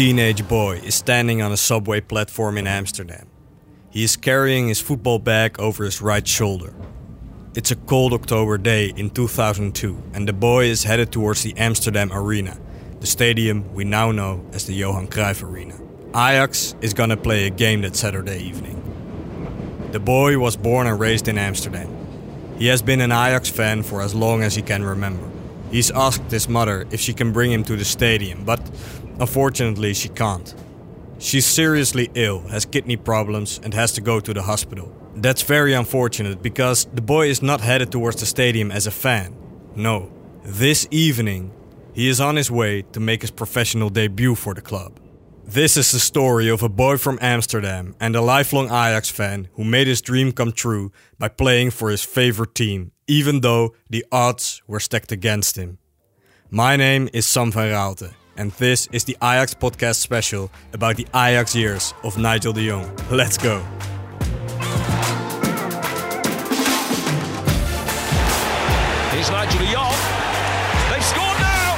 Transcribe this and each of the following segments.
teenage boy is standing on a subway platform in Amsterdam. He is carrying his football bag over his right shoulder. It's a cold October day in 2002, and the boy is headed towards the Amsterdam Arena, the stadium we now know as the Johan Cruyff Arena. Ajax is gonna play a game that Saturday evening. The boy was born and raised in Amsterdam. He has been an Ajax fan for as long as he can remember. He's asked his mother if she can bring him to the stadium, but unfortunately she can't. She's seriously ill, has kidney problems, and has to go to the hospital. That's very unfortunate because the boy is not headed towards the stadium as a fan. No, this evening he is on his way to make his professional debut for the club. This is the story of a boy from Amsterdam and a lifelong Ajax fan who made his dream come true by playing for his favorite team, even though the odds were stacked against him. My name is Sam van Raalte, and this is the Ajax podcast special about the Ajax years of Nigel de Jong. Let's go. Here's Nigel de Jong. They've scored now.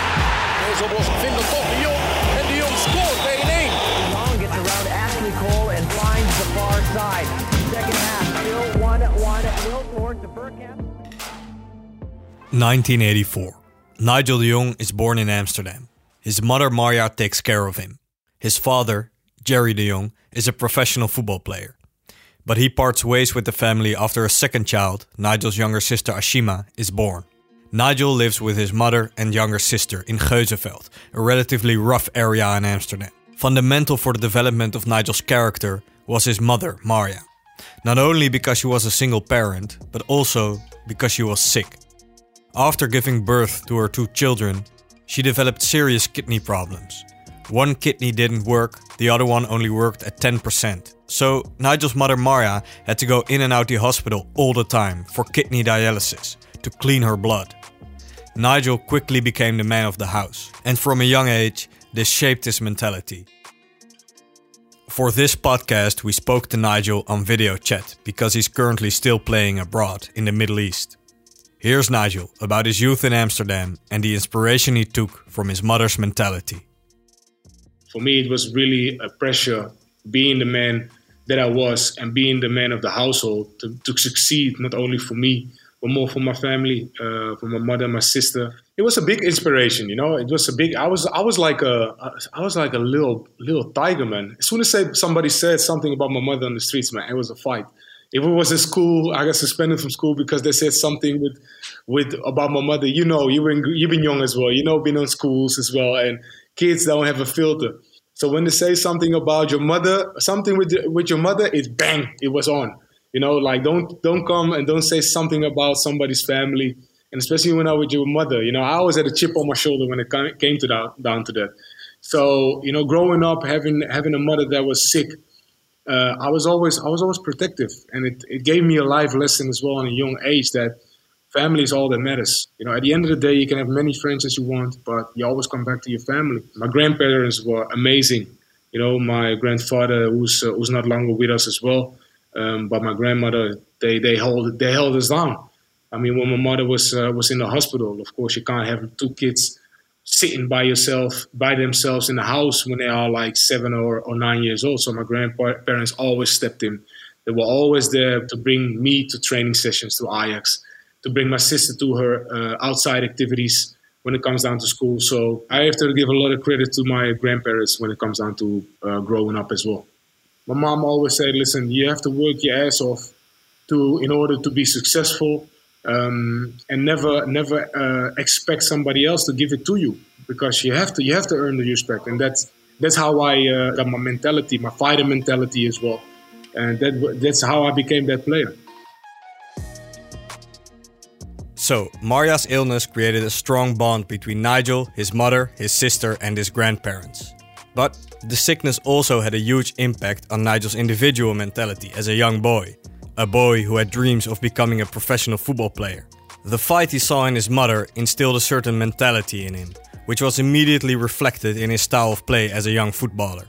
Deze oplossing vindt dan toch de Jong. En de Jong scoort 1-1. Long gets around Ashley Cole and finds the far side. Second half, still 1-1. Will towards the Burkamp. 1984. Nigel de Jong is born in Amsterdam. His mother Marja takes care of him. His father, Jerry de Jong, is a professional football player. But he parts ways with the family after a second child, Nigel's younger sister Ashima, is born. Nigel lives with his mother and younger sister in Geuzenveld, a relatively rough area in Amsterdam. Fundamental for the development of Nigel's character was his mother, Marja. Not only because she was a single parent, but also because she was sick. After giving birth to her two children, she developed serious kidney problems. One kidney didn't work, the other one only worked at 10%. So Nigel's mother Marja had to go in and out the hospital all the time for kidney dialysis to clean her blood. Nigel quickly became the man of the house, and from a young age, this shaped his mentality. For this podcast, we spoke to Nigel on video chat because he's currently still playing abroad in the Middle East. Here's Nigel about his youth in Amsterdam and the inspiration he took from his mother's mentality. for me, it was really a pressure being the man that I was and being the man of the household to, to succeed, not only for me, but more for my family, uh, for my mother, my sister. It was a big inspiration, you know. It was a big. I was, I was like a, I was like a little, little tiger man. As soon as somebody said something about my mother on the streets, man, it was a fight. If it was in school, I got suspended from school because they said something with, with about my mother. You know, you've been, you've been young as well. You know, been on schools as well, and kids don't have a filter. So when they say something about your mother, something with with your mother, it's bang, it was on. You know, like don't don't come and don't say something about somebody's family, and especially when I was your mother. You know, I always had a chip on my shoulder when it came to that down to that. So you know, growing up having having a mother that was sick, uh, I was always I was always protective, and it, it gave me a life lesson as well in a young age that family is all that matters. You know, at the end of the day, you can have many friends as you want, but you always come back to your family. My grandparents were amazing. You know, my grandfather, who's uh, who's not longer with us as well, um, but my grandmother, they they hold they held us down. I mean, when my mother was uh, was in the hospital, of course, you can't have two kids sitting by yourself by themselves in the house when they are like seven or, or nine years old. So my grandparents always stepped in. They were always there to bring me to training sessions to Ajax to bring my sister to her uh, outside activities when it comes down to school. So I have to give a lot of credit to my grandparents when it comes down to uh, growing up as well. My mom always said, "Listen, you have to work your ass off to in order to be successful, um, and never never uh, expect somebody else to give it to you because you have to you have to earn the respect, and that's that's how I uh, got my mentality, my fighter mentality as well, and that that's how I became that player." So, Marja's illness created a strong bond between Nigel, his mother, his sister, and his grandparents. But the sickness also had a huge impact on Nigel's individual mentality as a young boy, a boy who had dreams of becoming a professional football player. The fight he saw in his mother instilled a certain mentality in him, which was immediately reflected in his style of play as a young footballer.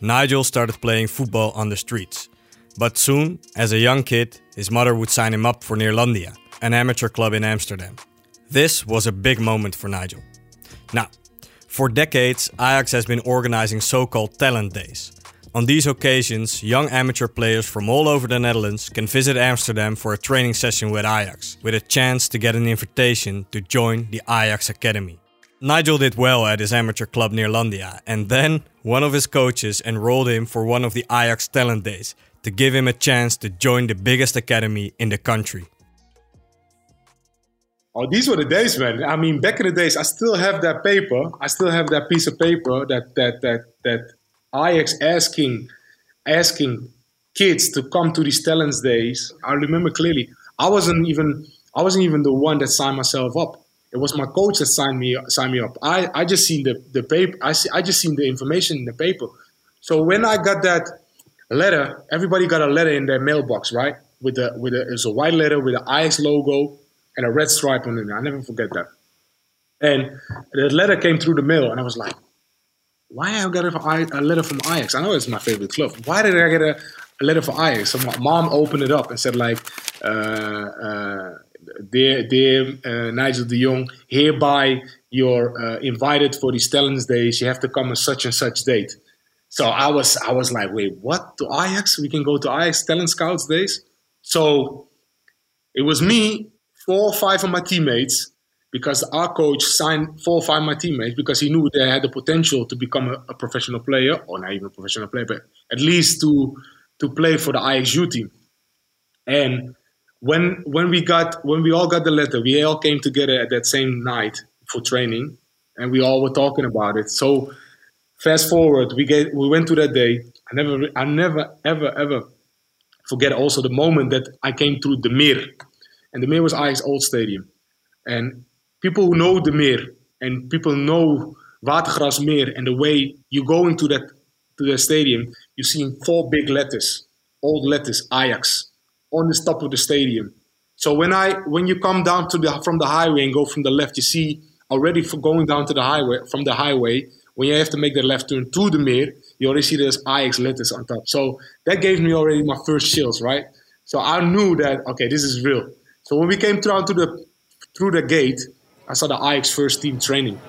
Nigel started playing football on the streets, but soon, as a young kid, his mother would sign him up for Neerlandia, an amateur club in Amsterdam. This was a big moment for Nigel. Now, For decades, Ajax has been organizing so called talent days. On these occasions, young amateur players from all over the Netherlands can visit Amsterdam for a training session with Ajax, with a chance to get an invitation to join the Ajax Academy. Nigel did well at his amateur club Neerlandia, and then one of his coaches enrolled him for one of the Ajax talent days to give him a chance to join the biggest academy in the country. Oh, these were the days, man. I mean, back in the days, I still have that paper. I still have that piece of paper that that that that Ajax asking asking kids to come to these talents days. I remember clearly. I wasn't even I wasn't even the one that signed myself up. It was my coach that signed me signed me up. I, I just seen the, the paper. I see, I just seen the information in the paper. So when I got that letter, everybody got a letter in their mailbox, right? With the with a, it was a white letter with the Ajax logo and a red stripe on it. I never forget that. And the letter came through the mail, and I was like, "Why I got a, letter from Ajax? I know it's my favorite club. Why did I get a, a letter from Ajax?" So my mom opened it up and said, "Like, uh, uh, dear, dear uh, Nigel De Jong, hereby you're uh, invited for these talents days. You have to come on such and such date." So I was, I was like, "Wait, what? To Ajax? We can go to Ajax talent scouts days?" So it was me four or five of my teammates because our coach signed four or five of my teammates because he knew they had the potential to become a, a, professional player, or not even a professional player, but at least to to play for the IXU team. And when when we got when we all got the letter, we all came together at that same night for training, and we all were talking about it. So fast forward, we get we went to that day. I never I never ever ever forget also the moment that I came through the Meer and the Meer was Ajax old stadium. And people who know the Meer and people know Watergraafsmeer and the way you go into that to the stadium, you see four big letters, old letters, Ajax, on the top of the stadium. So when I when you come down to the from the highway and go from the left, you see already for going down to the highway from the highway when you have to make the left turn to the Meer, you already see there's Ajax letters on top. So that gave me already my first chills, right? So I knew that okay, this is real. So when we came down to the through the gate, I saw the Ajax first team training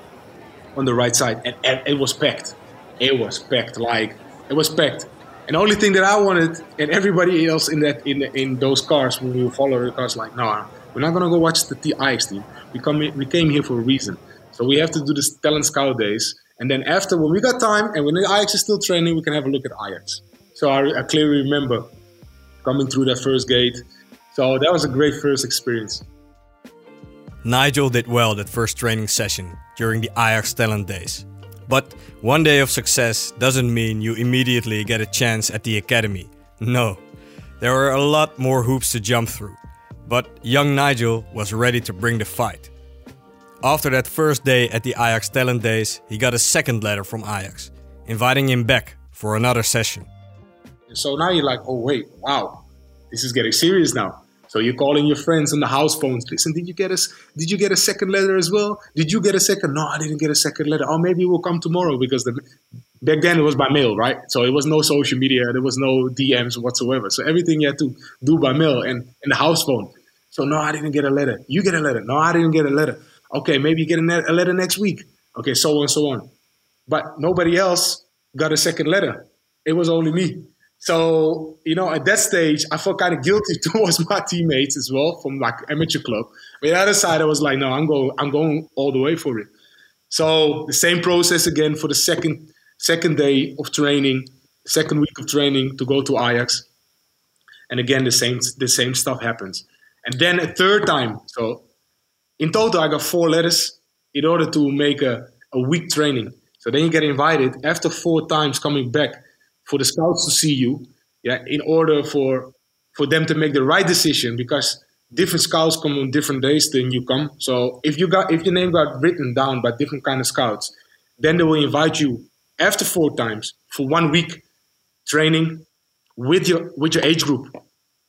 on the right side, and, and it was packed. It was packed, like it was packed. And the only thing that I wanted, and everybody else in that in in those cars when we were following the cars, like, no, we're not gonna go watch the Ajax team. We come we came here for a reason. So we have to do the talent scout days, and then after when we got time and when the Ajax is still training, we can have a look at Ajax. So I, I clearly remember coming through that first gate so that was a great first experience. Nigel did well that first training session during the Ajax talent days. But one day of success doesn't mean you immediately get a chance at the academy. No, there were a lot more hoops to jump through. But young Nigel was ready to bring the fight. After that first day at the Ajax talent days, he got a second letter from Ajax, inviting him back for another session. So now you're like, oh wait, wow, this is getting serious now. So you're calling your friends on the house phones. Listen, did you get us? Did you get a second letter as well? Did you get a second? No, I didn't get a second letter. Oh, maybe we'll come tomorrow because the, back then it was by mail, right? So it was no social media. There was no DMs whatsoever. So everything you had to do by mail and, and the house phone. So no, I didn't get a letter. You get a letter. No, I didn't get a letter. Okay, maybe you get a, a letter next week. Okay, so on, so on. But nobody else got a second letter. It was only me. So, you know, at that stage, I felt kind of guilty towards my teammates as well from like amateur club. But the other side, I was like, no, I'm going, I'm going all the way for it. So the same process again for the second second day of training, second week of training to go to Ajax, and again the same the same stuff happens. And then a third time, so in total, I got four letters in order to make a, a week training. So then you get invited after four times coming back for the scouts to see you, yeah, in order for for them to make the right decision because different scouts come on different days than you come. So if you got if your name got written down by different kind of scouts, then they will invite you after four times for one week training with your with your age group.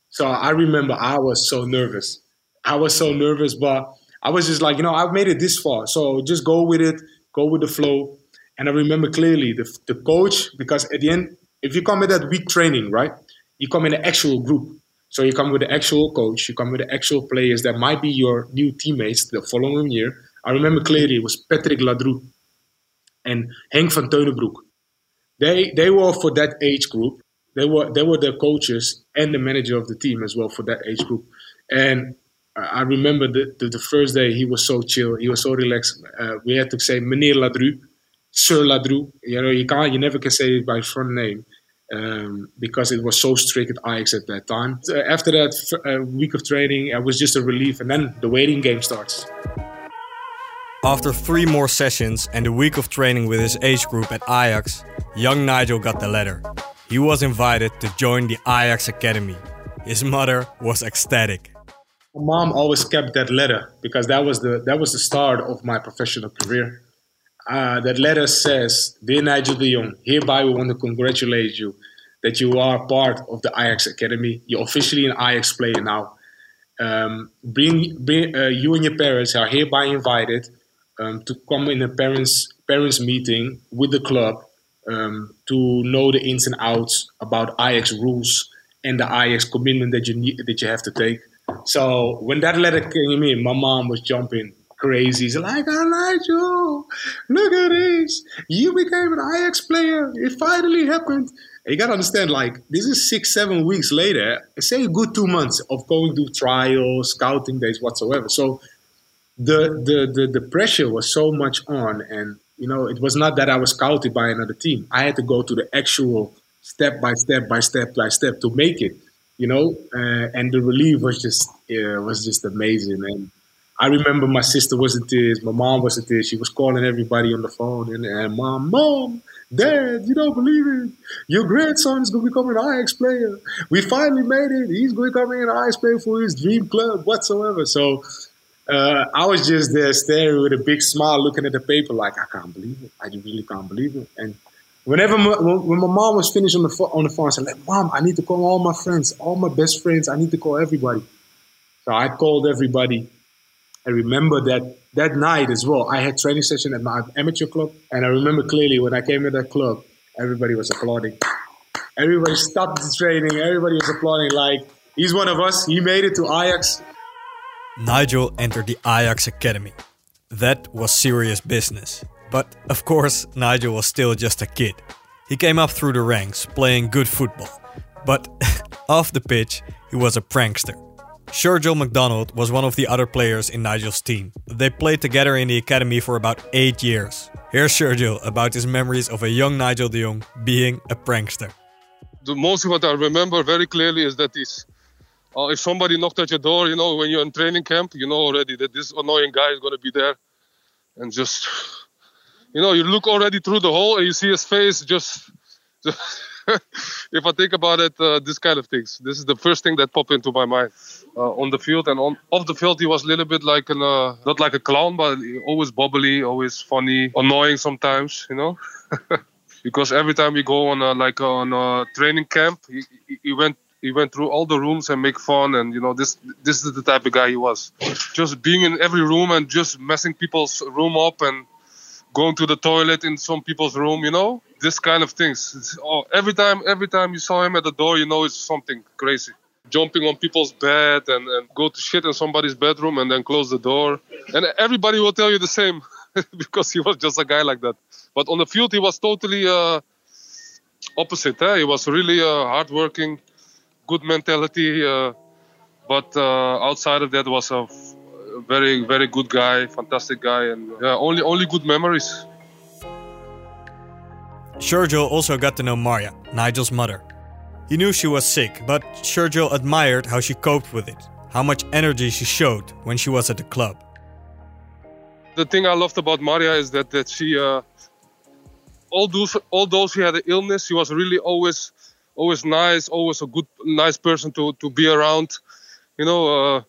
So I remember I was so nervous. I was so nervous, but I was just like, you know, I've made it this far. So just go with it, go with the flow. And I remember clearly the, the coach, because at the end, if you come with that week training, right? You come in an actual group. So you come with the actual coach, you come with the actual players that might be your new teammates the following year. I remember clearly it was Patrick Ladru. and Henk van Teunenbroek. They they were for that age group. They were they were the coaches and the manager of the team as well for that age group. And I remember the, the, the first day he was so chill, he was so relaxed. Uh, we had to say Meneer Ladru, Sir Ladru. You know, you can't, you never can say it by front name um, because it was so strict at Ajax at that time. After that uh, week of training, it was just a relief, and then the waiting game starts. After three more sessions and a week of training with his age group at Ajax, young Nigel got the letter. He was invited to join the Ajax Academy. His mother was ecstatic. My mom always kept that letter because that was the that was the start of my professional career. Uh, that letter says, "Dear Nigel de Jong, hereby we want to congratulate you that you are part of the Ajax Academy. You're officially an Ajax player now. Um, bring, bring uh, you and your parents are hereby invited um, to come in a parents parents meeting with the club um, to know the ins and outs about Ajax rules and the Ajax commitment that you need that you have to take. So when that letter came in, my mom was jumping crazy. She's like, "Oh, Nigel, look at this! You became an Ajax player. It finally happened." And you gotta understand, like this is six, seven weeks later. Say a good two months of going to trials, scouting days, whatsoever. So the, the the the pressure was so much on, and you know it was not that I was scouted by another team. I had to go to the actual step by step by step by step to make it. You know, uh, and the relief was just yeah, was just amazing. And I remember my sister was in tears, my mom was in tears. She was calling everybody on the phone, and, and mom, mom, dad, you don't believe it. Your grandson is going to become an Ajax player. We finally made it. He's going to come in an Ajax player for his dream club whatsoever. So uh, I was just there staring with a big smile, looking at the paper, like I can't believe it. I really can't believe it. And whenever my, when my mom was finished on the on the phone, I said, like, "Mom, I need to call all my friends, all my best friends. I need to call everybody." So I called everybody. I remember that that night as well. I had training session at my amateur club, and I remember clearly when I came to that club, everybody was applauding. Everybody stopped the training. Everybody was applauding. Like he's one of us. He made it to Ajax. Nigel entered the Ajax Academy. That was serious business. But of course, Nigel was still just a kid. He came up through the ranks, playing good football. But off the pitch, he was a prankster. Sergio McDonald was one of the other players in Nigel's team. They played together in the academy for about eight years. Here's Sergio about his memories of a young Nigel de Jong being a prankster. The most what I remember very clearly is that he's uh, if somebody knocked at your door, you know, when you're in training camp, you know already that this annoying guy is going to be there. And just, you know, you look already through the hole and you see his face. Just, just if I think about it, uh, this kind of things. This is the first thing that popped into my mind. Uh, on the field and on off the field, he was a little bit like an, uh, not like a clown, but always bubbly, always funny, annoying sometimes, you know. because every time we go on a, like on a training camp, he, he went he went through all the rooms and make fun and you know this this is the type of guy he was. Just being in every room and just messing people's room up and going to the toilet in some people's room you know? This kind of things. Oh, every time every time you saw him at the door you know it's something crazy jumping on people's bed and, and go to shit in somebody's bedroom and then close the door and everybody will tell you the same because he was just a guy like that but on the field he was totally uh, opposite eh? he was really uh, hardworking good mentality. Uh, but uh, outside of that, was a very very good guy, fantastic guy, and yeah, only only good memories. Sergio also got to know Marja, Nigel's mother. He knew she was sick, but Sergio admired how she coped with it, how much energy she showed when she was at the club. The thing I loved about Maria is that that she, uh, although although she had an illness, she was really always always nice, always a good, nice person to, to be around, you know. Uh,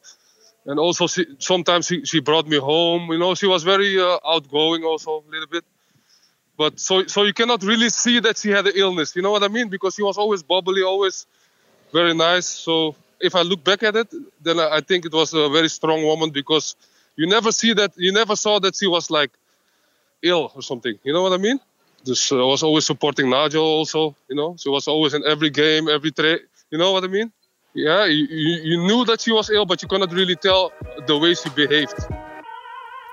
and also, she, sometimes she, she brought me home. You know, she was very uh, outgoing, also a little bit. But so so you cannot really see that she had an illness. You know what I mean? Because she was always bubbly, always very nice. So if I look back at it, then I think it was a very strong woman because you never see that. You never saw that she was like ill or something. You know what I mean? Dus I uh, was always supporting Nigel also, you know. She was always in every game, every trade. You know what I mean? Yeah, you, you knew that she was ill, but you cannot really tell the way she behaved.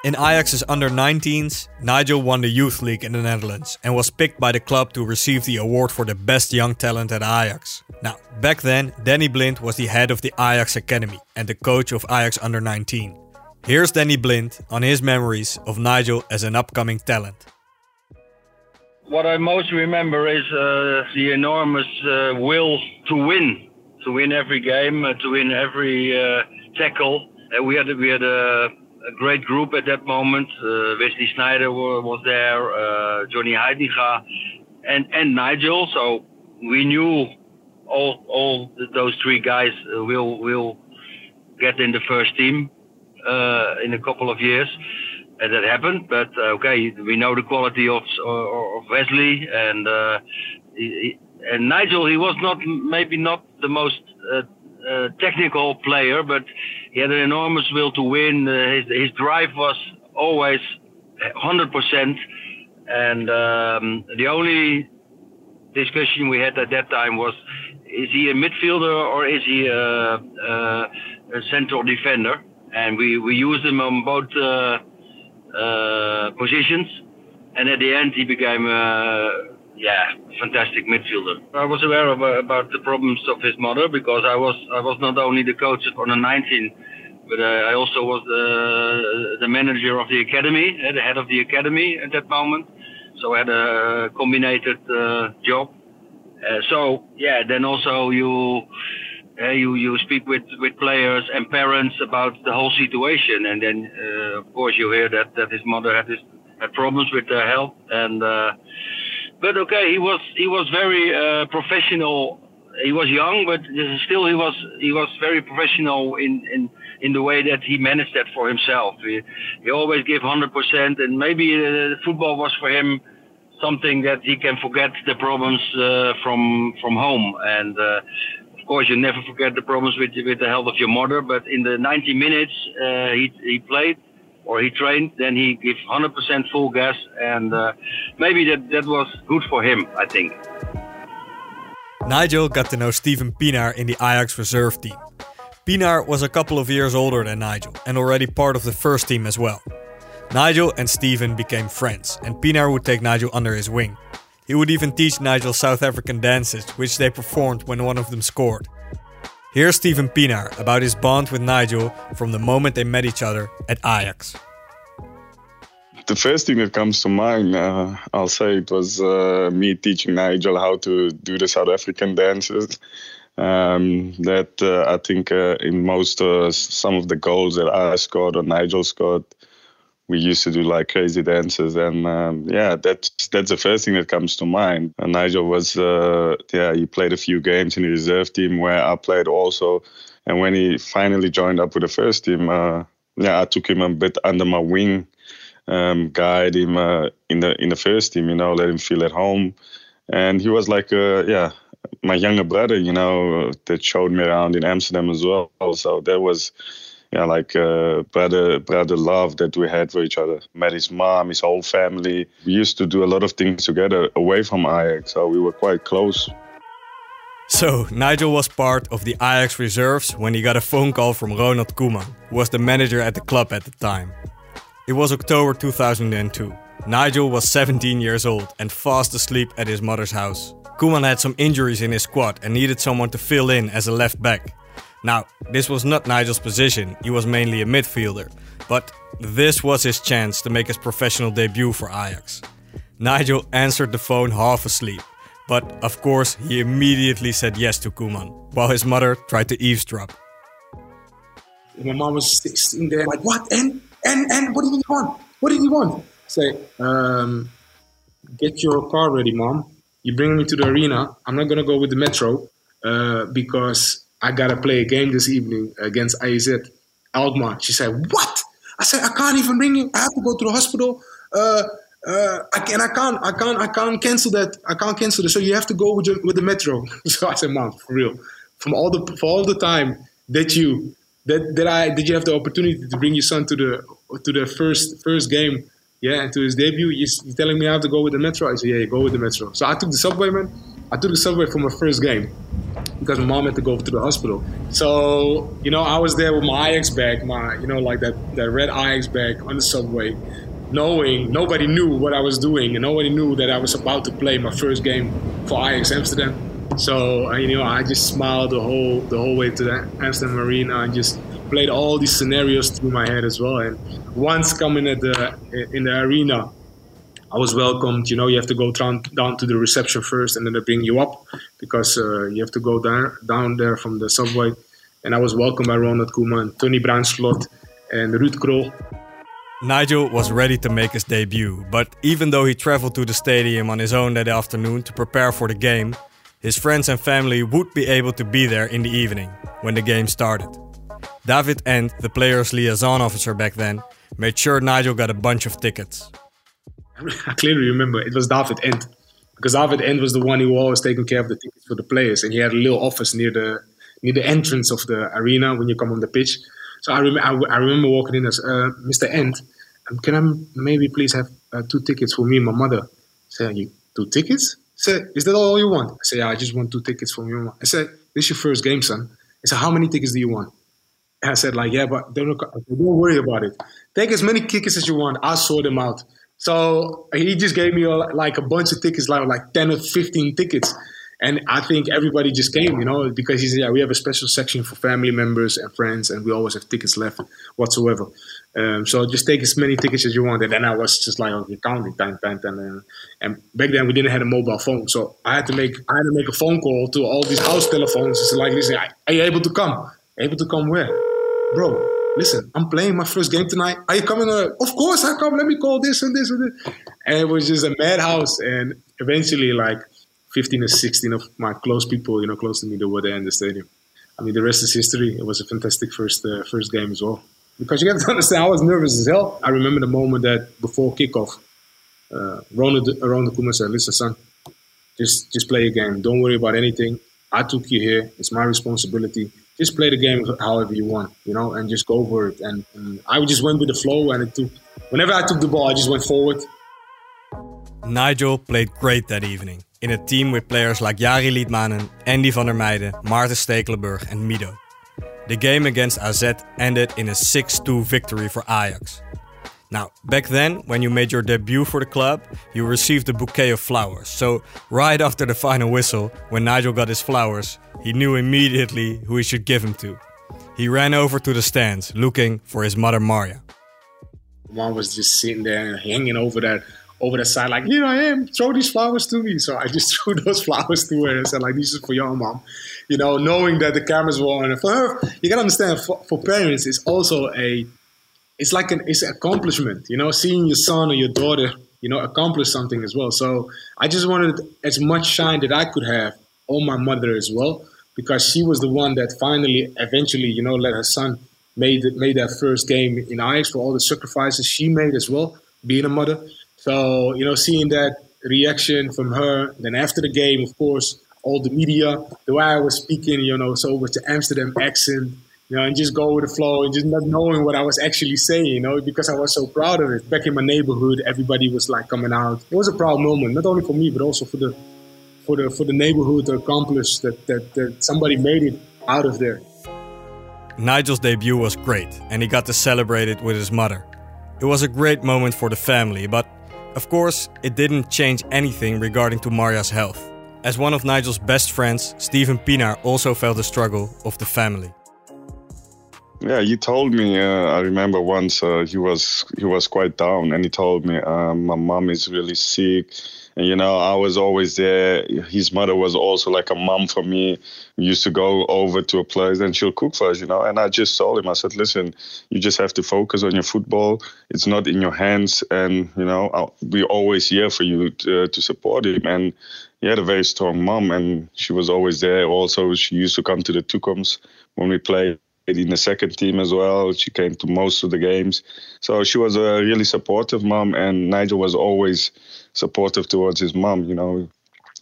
In Ajax's under 19s, Nigel won the Youth League in the Netherlands and was picked by the club to receive the award for the best young talent at Ajax. Now, back then, Danny Blind was the head of the Ajax Academy and the coach of Ajax under 19. Here's Danny Blind on his memories of Nigel as an upcoming talent. What I most remember is uh, the enormous uh, will to win, to win every game, uh, to win every uh, tackle. we had we had a a great group at that moment. Uh, Wesley Sneijder was there, uh, Johnny Heitinga, and and Nigel. So we knew all all those three guys uh, will will get in the first team uh, in a couple of years. And that happened, but uh, okay, we know the quality of of Wesley and uh, he, and Nigel. He was not maybe not the most uh, technical player, but he had an enormous will to win. Uh, his, his drive was always 100%. And um, the only discussion we had at that time was is he a midfielder or is he a, a, a central defender? And we, we used him on both uh, uh, positions. And at the end, he became uh, yeah, fantastic midfielder. I was aware of, uh, about the problems of his mother because I was I was not only the coach on the 19, but uh, I also was the the manager of the academy, uh, the head of the academy at that moment. So I had a combined uh, job. Uh, so yeah, then also you. Uh, you you speak with, with players and parents about the whole situation, and then of course you hear that, that his mother had his, had problems with her health, and but okay, he was he was very uh, professional. He was young, but still he was he was very professional in in in the way that he managed that for himself. He, he always gave hundred percent, and maybe uh, football was for him something that he can forget the problems uh, from from home and. Uh, of course, you never forget the problems with with the health of your mother. But in the 90 minutes uh, he he played, or he trained, then he gives 100% full gas, and uh, maybe that, that was good for him, I think. Nigel got to know Steven Pienaar in the Ajax reserve team. Pienaar was a couple of years older than Nigel and already part of the first team as well. Nigel and Steven became friends, and Pienaar would take Nigel under his wing. He would even teach Nigel South African dances, which they performed when one of them scored. Here's Steven Pienaar about his bond with Nigel from the moment they met each other at Ajax. The first thing that comes to mind, uh, I'll say it was uh, me teaching Nigel how to do the South African dances. Um, that uh, I think uh, in most uh, some of the goals that I scored or Nigel scored, we used to do like crazy dances, and um, yeah, that's that's the first thing that comes to mind. And Nigel was, uh, yeah, he played a few games in the reserve team where I played also, and when he finally joined up with the first team, uh, yeah, I took him a bit under my wing, um, guide him uh, in the in the first team, you know, let him feel at home, and he was like, uh, yeah, my younger brother, you know, that showed me around in Amsterdam as well. So that was yeah, like uh, brother brother love that we had for each other. Met his mom, his whole family. We used to do a lot of things together away from Ajax, so we were quite close. So Nigel was part of the Ajax reserves when he got a phone call from Ronald Koeman, who was the manager at the club at the time. It was October 2002. Nigel was 17 years old and fast asleep at his mother's house. Koeman had some injuries in his squad and needed someone to fill in as a left back. Now, this was not Nigel's position, he was mainly a midfielder, but this was his chance to make his professional debut for Ajax. Nigel answered the phone half asleep, but of course he immediately said yes to Koeman, while his mother tried to eavesdrop. My mom was sitting there like, what? And, and, and what did he want? What did he want? Say, um, get your car ready, mom. You bring me to the arena. I'm not going to go with the metro uh, because I gotta play a game this evening against AZ Alkmaar. She said, What? I said, I can't even bring you. I have to go to the hospital. Uh, uh, I can, I can't, I can't, I can't cancel that. I can't cancel this. So you have to go with, your, with the metro. so I said, Mom, for real, from all the for all the time that you that that I did you have the opportunity to bring your son to the to the first first game, yeah, and to his debut. You, are telling me I have to go with the metro. I said, Yeah, go with the metro. So I took the subway, man. I took the subway for my first game because my mom had to go to the hospital. So, you know, I was there with my Ajax bag, my, you know, like that, that red Ajax bag on the subway, knowing nobody knew what I was doing and nobody knew that I was about to play my first game for Ajax Amsterdam. So, you know, I just smiled the whole the whole way to the Amsterdam Arena and just played all these scenarios through my head as well. And once coming at the in the arena, I was welcomed. You know, you have to go down, down to the reception first, and then they bring you up because uh, you have to go down down there from the subway. And I was welcomed by Ronald Koeman, Tonny Bruins Slot, and Ruud Krol. Nigel was ready to make his debut, but even though he traveled to the stadium on his own that afternoon to prepare for the game, his friends and family would be able to be there in the evening when the game started. David Endt, the player's liaison officer back then, made sure Nigel got a bunch of tickets. I clearly remember it was David Endt because David Endt was the one who always taking care of the tickets for the players, and he had a little office near the near the entrance of the arena when you come on the pitch. So I, rem- I, I remember walking in as uh, Mr. Endt, um, can I maybe please have uh, two tickets for me and my mother? Said, you two tickets? Said, is that all you want? I said, yeah, I just want two tickets for me and my I said, this is your first game, son. I said, how many tickets do you want? And I said, like, yeah, but don't, don't worry about it. Take as many tickets as you want. I'll sort them out. So he just gave me a, like a bunch of tickets, like like ten or fifteen tickets, and I think everybody just came, you know, because he said, yeah, we have a special section for family members and friends, and we always have tickets left whatsoever. Um, so just take as many tickets as you want. And then I was just like, okay, counting, time, time, time. And, and back then we didn't have a mobile phone, so I had to make I had to make a phone call to all these house telephones. It's like, listen, are you able to come? Able to come where, bro? Listen, I'm playing my first game tonight. Are you coming? Uh, of course I come. Let me call this and this and this. And it was just a madhouse. And eventually, like 15 or 16 of my close people, you know, close to me, they were there in the stadium. I mean, the rest is history. It was a fantastic first uh, first game as well. Because you have to understand, I was nervous as hell. I remember the moment that before kickoff, uh, Ronald, Ronald Koeman said, listen, son, just, just play a game. Don't worry about anything. I took you here. It's my responsibility just play the game however you want, you know, and just go for it. And, and I just went with the flow, and it took. Whenever I took the ball, I just went forward. Nigel played great that evening in a team with players like Jari Litmanen, Andy van der Meyde, Maarten Stekelenburg, and Mido. The game against AZ ended in a 6 2 victory for Ajax. Now, back then, when you made your debut for the club, you received a bouquet of flowers. So, right after the final whistle, when Nigel got his flowers, he knew immediately who he should give him to. He ran over to the stands, looking for his mother Marja. Mom was just sitting there hanging over that over the side, like, here I am, throw these flowers to me. So I just threw those flowers to her and said, like, this is for your mom. You know, knowing that the cameras were on. For her, you gotta understand, for, for parents, it's also a it's like an it's an accomplishment, you know, seeing your son or your daughter, you know, accomplish something as well. So I just wanted as much shine that I could have on my mother as well, because she was the one that finally, eventually, you know, let her son made made that first game in Ajax for all the sacrifices she made as well, being a mother. So you know, seeing that reaction from her, then after the game, of course, all the media, the way I was speaking, you know, so with the Amsterdam accent know, and just go with the flow and just not knowing what I was actually saying, you know, because I was so proud of it. Back in my neighborhood, everybody was like coming out. It was a proud moment, not only for me, but also for the for the for the neighborhood to accomplish that that, that somebody made it out of there. Nigel's debut was great, and he got to celebrate it with his mother. It was a great moment for the family, but of course, it didn't change anything regarding to Marja's health. As one of Nigel's best friends, Steven Pienaar also felt the struggle of the family. Yeah, he told me. Uh, I remember once uh, he was he was quite down, and he told me uh, my mom is really sick. And you know, I was always there. His mother was also like a mom for me. We used to go over to a place and she'll cook for us, you know. And I just told him, I said, listen, you just have to focus on your football. It's not in your hands, and you know, I'll be always here for you to, to support him. And he had a very strong mom, and she was always there. Also, she used to come to the Toekomst when we played in the second team as well. She came to most of the games. So she was a really supportive mom, and Nigel was always supportive towards his mom. You know,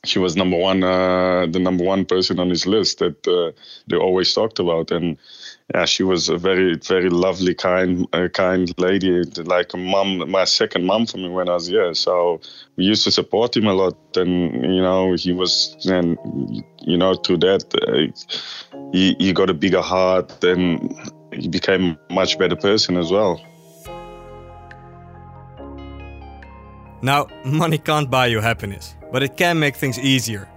she was number one, uh, the number one person on his list that uh, they always talked about. And yeah, she was a very, very lovely, kind, uh, kind lady, like a mom, my second mom for me when I was here. So we used to support him a lot, and you know, he was, and you know, through that, uh, he he got a bigger heart, and he became a much better person as well. Now, money can't buy you happiness, but it can make things easier.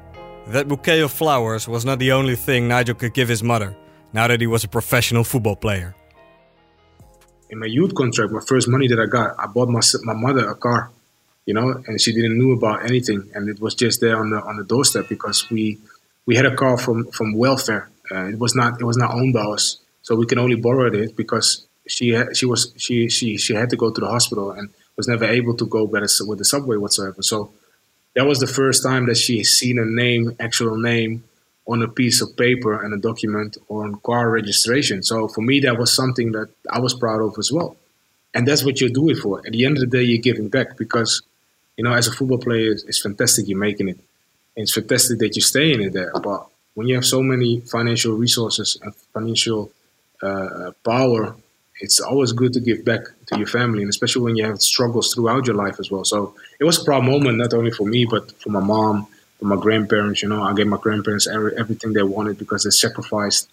That bouquet of flowers was not the only thing Nigel could give his mother now that he was a professional football player. In my youth contract, my first money that I got, I bought my my mother a car, you know, and she didn't know about anything, and it was just there on the on the doorstep because we we had a car from from welfare. Uh, it was not it was not owned by us, so we can only borrow it because she she was she she she had to go to the hospital and was never able to go with the subway whatsoever. So that was the first time that she seen a name, actual name, on a piece of paper and a document on car registration. So for me, that was something that I was proud of as well. And that's what you do it for. At the end of the day, you're giving back because, you know, as a football player, it's, fantastic you're making it. And it's fantastic that you're staying in there. But when you have so many financial resources and financial uh, power, it's always good to give back to your family, and especially when you have struggles throughout your life as well. So it was a proud moment, not only for me, but for my mom, my grandparents. You know, I gave my grandparents every, everything they wanted because they sacrificed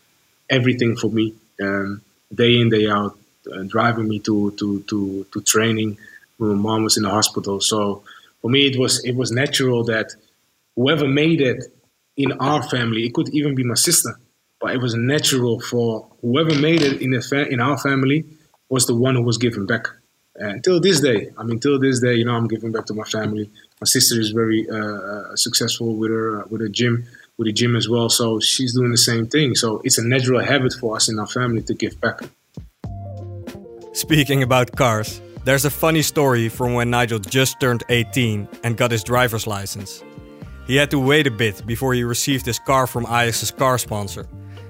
everything for me, um, day in day out, uh, driving me to to to to training when my mom was in the hospital. So for me, it was it was natural that whoever made it in our family, it could even be my sister, but it was natural for whoever made it in fa- in our family was the one who was given back. Until this day, I mean, till this day, you know, I'm giving back to my family my sister is very uh, uh, successful with her uh, with a gym with a gym as well. So she's doing the same thing. So it's a natural habit for us in our family to give back. Speaking about cars, there's a funny story from when Nigel just turned 18 and got his driver's license. He had to wait a bit before he received his car from Ajax's car sponsor,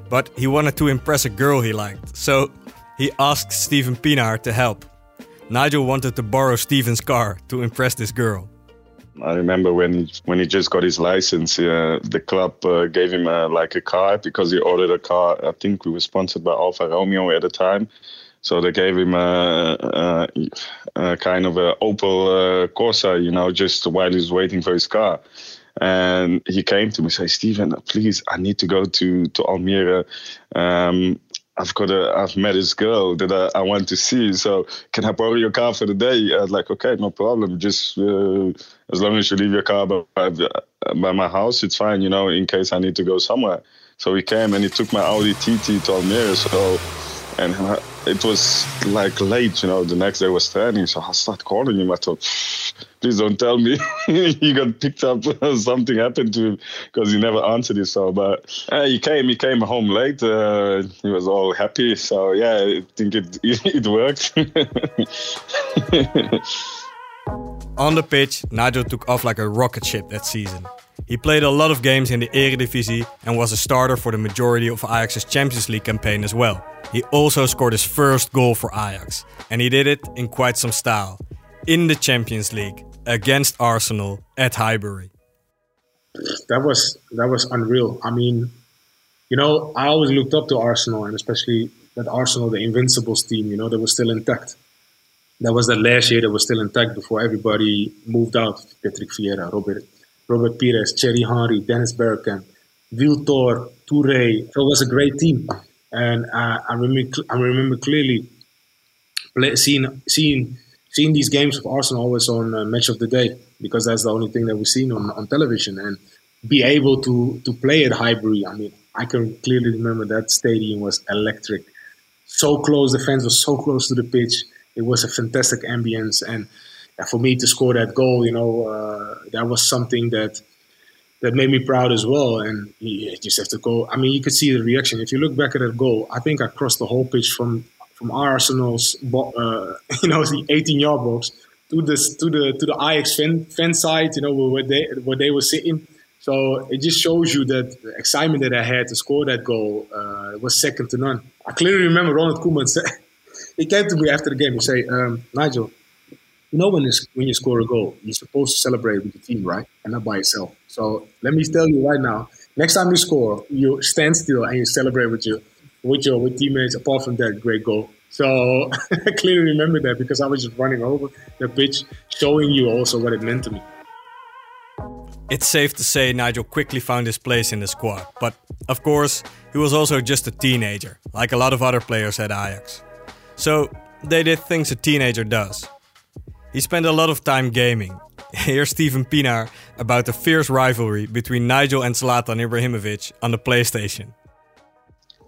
but he wanted to impress a girl he liked, so he asked Steven Pienaar to help. Nigel wanted to borrow Steven's car to impress this girl. I remember when when he just got his license, uh, the club uh, gave him a, like a car because he ordered a car. I think we were sponsored by Alfa Romeo at the time, so they gave him a, a, a kind of a Opel uh, Corsa, you know, just while he was waiting for his car. And he came to me, say, Steven, please, I need to go to to Almere. Um, I've got a, I've met this girl that I, I, want to see. So can I borrow your car for the day? I was like, okay, no problem. Just uh, as long as you leave your car by, by my house, it's fine. You know, in case I need to go somewhere. So he came and he took my Audi TT to Almere. So and it was like late, you know. The next day was training, so I started calling him. I thought, please don't tell me he got picked up. Something happened to him because he never answered it. So, but uh, he came. He came home late. Uh, he was all happy. So yeah, I think it it worked. On the pitch, Nigel took off like a rocket ship that season. He played a lot of games in the Eredivisie and was a starter for the majority of Ajax's Champions League campaign as well. He also scored his first goal for Ajax, and he did it in quite some style. In the Champions League against Arsenal at Highbury. That was that was unreal. I mean, you know, I always looked up to Arsenal and especially that Arsenal, the Invincibles team, you know, that was still intact. That was the last year that was still intact before everybody moved out. Patrick Vieira, Robert Robert Pires, Thierry Henry, Dennis Bergkamp, Wiltor, Touré. So it was a great team. And uh, I remember, I remember clearly play, seeing seeing seeing these games of Arsenal always on uh, Match of the Day because that's the only thing that we've seen on, on television and be able to to play at Highbury. I mean, I can clearly remember that stadium was electric, so close. The fans were so close to the pitch. It was a fantastic ambience, and for me to score that goal, you know, uh, that was something that that made me proud as well. And you just have to go. I mean, you could see the reaction. If you look back at that goal, I think I crossed the whole pitch from from Arsenal's, uh, you know, the 18 yard box to the to the to the Ajax fan, fan side, you know, where they where they were sitting. So it just shows you that the excitement that I had to score that goal uh, was second to none. I clearly remember Ronald Koeman said he came to me after the game. He say, um, Nigel, you know when, when you score a goal, you're supposed to celebrate with the team, right? And not by yourself. So let me tell you right now, next time you score, you stand still and you celebrate with your with your with teammates. Apart from that great goal, so I clearly remember that because I was just running over the pitch, showing you also what it meant to me. It's safe to say Nigel quickly found his place in the squad, but of course, he was also just a teenager, like a lot of other players at Ajax. So they did things a teenager does. He spent a lot of time gaming. Here's Steven Pienaar about the fierce rivalry between Nigel and Zlatan Ibrahimovic on the PlayStation.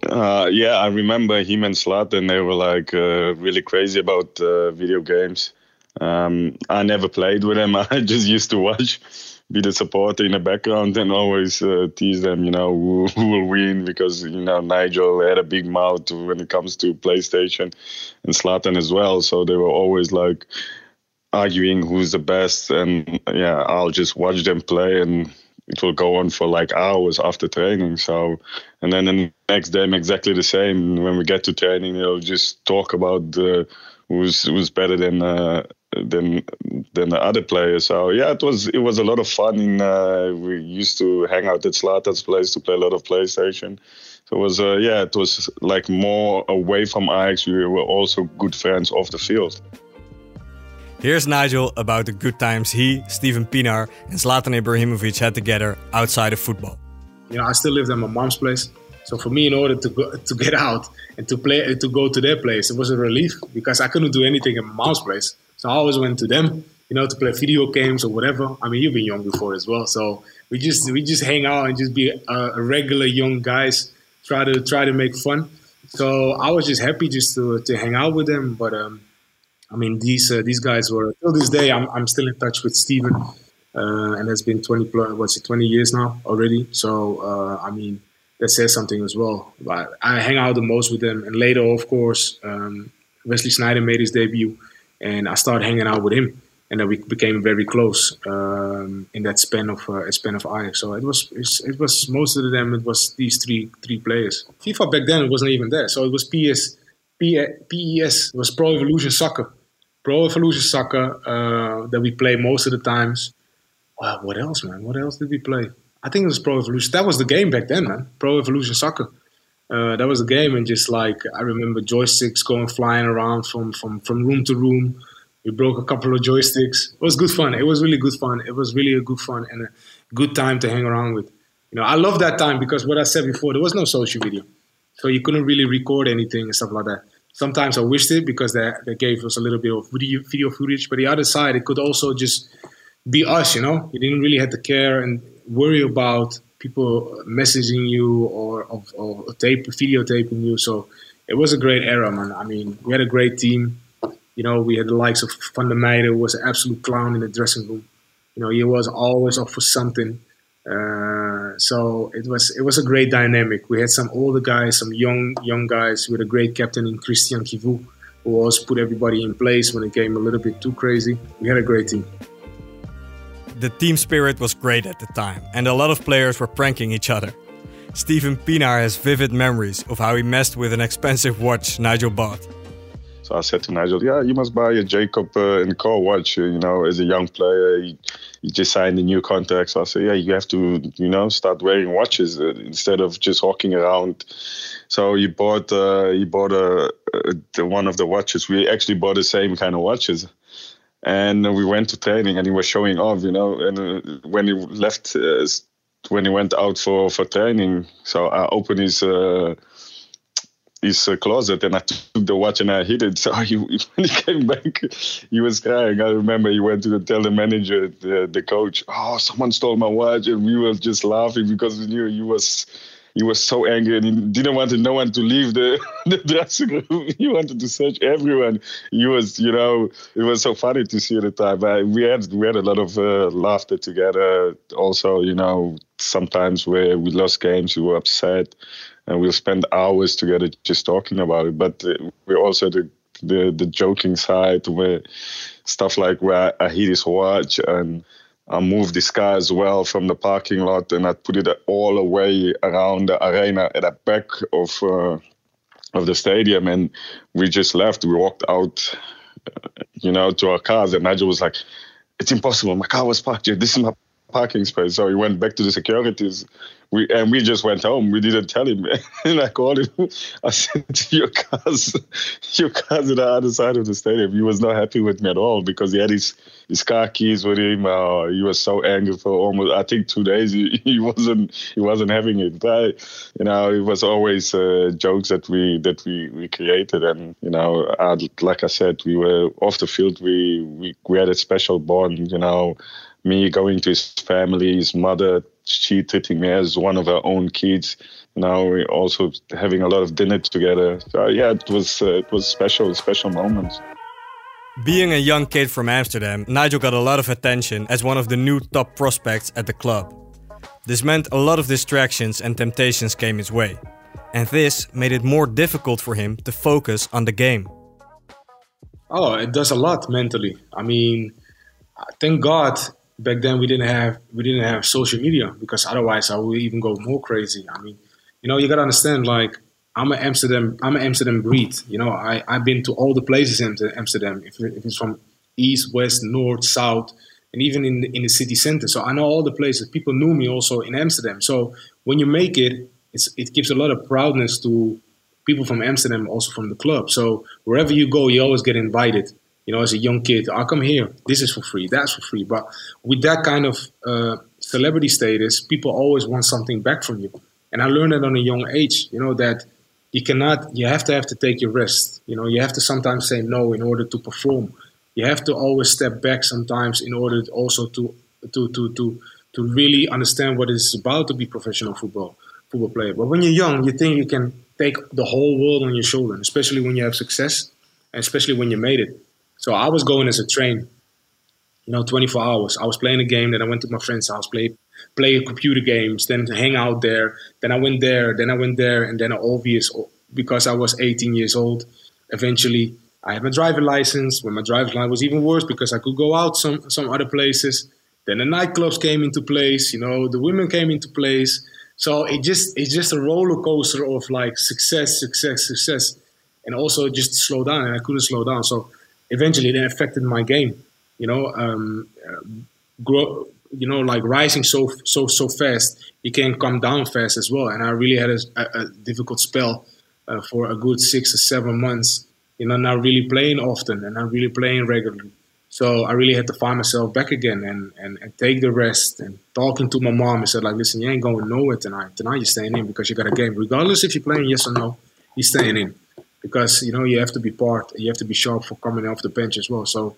Uh, yeah, I remember him and Zlatan. They were like uh, really crazy about uh, video games. Um, I never played with them. I just used to watch be the supporter in the background and always uh, tease them, you know, who, who, will win because, you know, Nigel had a big mouth when it comes to PlayStation and Zlatan as well. So they were always like arguing who's the best. And yeah, I'll just watch them play and it will go on for like hours after training. So, and then the next day, exactly the same. When we get to training, they'll just talk about uh, who's who's better than uh, than than the other players. So yeah, it was it was a lot of fun. In, uh, we used to hang out at Zlatan's place to play a lot of PlayStation. So it was uh, yeah, it was like more away from Ajax. We were also good friends off the field. Here's Nigel about the good times he, Steven Pienaar, and Zlatan Ibrahimovic had together outside of football. You know, I still lived at my mom's place. So for me, in order to go, to get out and to play to go to their place, it was a relief because I couldn't do anything at my mom's place. So I always went to them, you know, to play video games or whatever. I mean, you've been young before as well, so we just we just hang out and just be a, a regular young guys. Try to try to make fun. So I was just happy just to to hang out with them. But um, I mean, these uh, these guys were till this day. I'm I'm still in touch with Steven, uh, and it's been 20 plus, what's it, 20 years now already. So uh, I mean, that says something as well. But I hang out the most with them, and later, of course, um, Wesley Sneijder made his debut and I started hanging out with him, and then we became very close um, in that span of uh, span of Ajax. So it was it was most of them. It was these three three players. FIFA back then it wasn't even there, so it was PS, PES. Was Pro Evolution Soccer, Pro Evolution Soccer uh, that we play most of the times. What else, man? What else did we play? I think it was Pro Evolution. That was the game back then, man. Pro Evolution Soccer. Uh, that was a game, and just like I remember joysticks going flying around from from from room to room. We broke a couple of joysticks. It was good fun. It was really good fun. It was really a good fun and a good time to hang around with. You know, I love that time because what I said before, there was no social media, so you couldn't really record anything and stuff like that. Sometimes I wished it because that, that gave us a little bit of video, video footage. But the other side, it could also just be us. You know, you didn't really have to care and worry about people messaging you or, tape, videotaping you. So it was a great era, man. I mean, we had a great team. You know, we had the likes of Van der Meyde, who was an absolute clown in the dressing room. You know, he was always up for something. Uh, so it was it was a great dynamic. We had some older guys, some young young guys. with a great captain in Cristian Chivu, who always put everybody in place when it came a little bit too crazy. We had a great team the team spirit was great at the time, and a lot of players were pranking each other. Steven Pienaar has vivid memories of how he messed with an expensive watch Nigel bought. So I said to Nigel, "Yeah, you must buy a Jacob uh, and Co watch. You know, as a young player, you, you, just signed a new contract. So I said, yeah, you have to, you know, start wearing watches uh, instead of just walking around. So he bought, uh, he bought a, a, one of the watches. We actually bought the same kind of watches and we went to training and he was showing off you know and uh, when he left uh, when he went out for for training so i opened his uh, his uh, closet and I took the watch and I hid it. So he, when he came back, he was crying. I remember he went to tell the manager, the, the coach, "Oh, someone stole my watch," and we were just laughing because we knew he was he was so angry and he didn't want no one to leave the, the dressing room. He wanted to search everyone. He was, you know, it was so funny to see at the time. But we had we had a lot of uh, laughter together. Also, you know, sometimes where we lost games, we were upset, and we'll spend hours together just talking about it. But uh, we also the the the joking side where stuff like where I, I hit his watch and I moved this car as well from the parking lot and I put it all the way around the arena at the back of uh, of the stadium. And we just left. We walked out, you know, to our cars. And Nigel was like, "It's impossible. My car was parked here. This is my parking space. So he went back to the securities. We and we just went home. We didn't tell him. and I called him. I said, "Your car's, your car's at the other side of the stadium." He was not happy with me at all because he had his his car keys with him. Uh, he was so angry for almost I think two days. He, he wasn't he wasn't having it. But you know, it was always uh, jokes that we that we, we created, and you know, uh, like I said, we were off the field. We we we had a special bond. You know me going to his family, his mother, she treating me as one of her own kids. Now we also having a lot of dinner together. So yeah, it was uh, it was special, special moments. Being a young kid from Amsterdam, Nigel got a lot of attention as one of the new top prospects at the club. This meant a lot of distractions and temptations came his way. And this made it more difficult for him to focus on the game. Oh, it does a lot mentally. I mean, thank God back then we didn't have we didn't have social media because otherwise I would even go more crazy. I mean, you know, you gotta understand like I'm an Amsterdam I'm an Amsterdam breed. You know, I I've been to all the places in Amsterdam. If, if it's from east, west, north, south, and even in the, in the city center. So I know all the places. People knew me also in Amsterdam. So when you make it, it gives a lot of proudness to people from Amsterdam, also from the club. So wherever you go, you always get invited you know, as a young kid, I come here, this is for free, that's for free. But with that kind of uh, celebrity status, people always want something back from you. And I learned that on a young age, you know, that you cannot, you have to have to take your rest. You know, you have to sometimes say no in order to perform. You have to always step back sometimes in order also to to to to to really understand what it's about to be professional football football player. But when you're young, you think you can take the whole world on your shoulder, especially when you have success, and especially when you made it. So I was going as a train, you know, 24 hours. I was playing a game, then I went to my friend's house, play play computer games, then hang out there. Then I went there, then I went there, and then obvious because I was 18 years old. Eventually, I had my driver license. When my driver's license was even worse because I could go out some some other places. Then the nightclubs came into place. You know, the women came into place. So it just it's just a roller coaster of like success, success, success, and also just slow down. And I couldn't slow down. So eventually it affected my game. You know, um, uh, grow, you know, like rising so so so fast, you can come down fast as well. And I really had a, a difficult spell uh, for a good six or seven months. You know, not really playing often and not really playing regularly. So I really had to find myself back again and, and, and take the rest and talking to my mom. I said like, listen, you ain't going nowhere tonight. Tonight you're staying in because you got a game. Regardless if you're playing yes or no, you're staying in because you know you have to be part, you have to be sharp for coming off the bench as well. So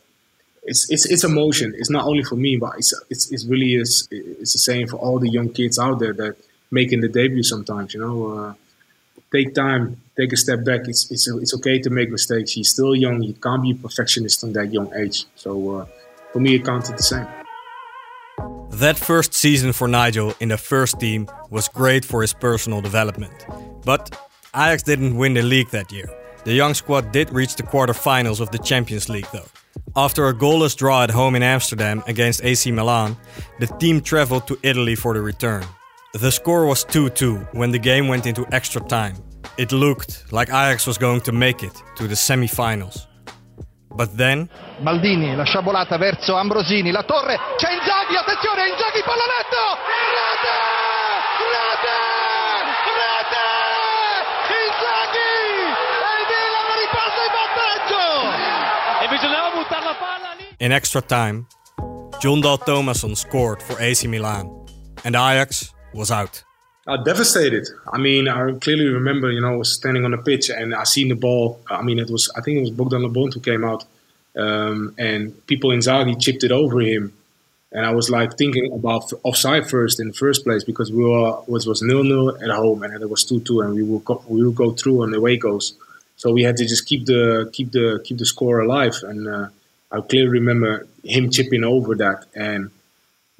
it's it's it's emotion. It's not only for me, but it's it's, it's really is it's the same for all the young kids out there that making the debut. Sometimes you know, uh, take time, take a step back. It's it's it's okay to make mistakes. He's still young. You can't be a perfectionist on that young age. So uh, for me, it counted the same. That first season for Nigel in the first team was great for his personal development. But Ajax didn't win the league that year. The young squad did reach the quarterfinals of the Champions League though. After a goalless draw at home in Amsterdam against AC Milan, the team traveled to Italy for the return. The score was 2 2 when the game went into extra time. It looked like Ajax was going to make it to the semi finals. But then. Maldini, la sciabolata verso Ambrosini, la torre, c'è Inzaghi, attenzione, Inzaghi! Rete! In extra time, Jon Dahl Tomasson scored for AC Milan, and Ajax was out. Uh, devastated. I mean, I clearly remember, you know, I was standing on the pitch and I seen the ball. I mean, it was, I think it was Bogdan Lobont who came out, um, and Pippo Inzaghi chipped it over him. And I was like thinking about offside first in the first place because we were was was nil nil at home and it was two two and we will go, we will go through on the away goals. So we had to just keep the keep the keep the score alive. And uh, I clearly remember him chipping over that and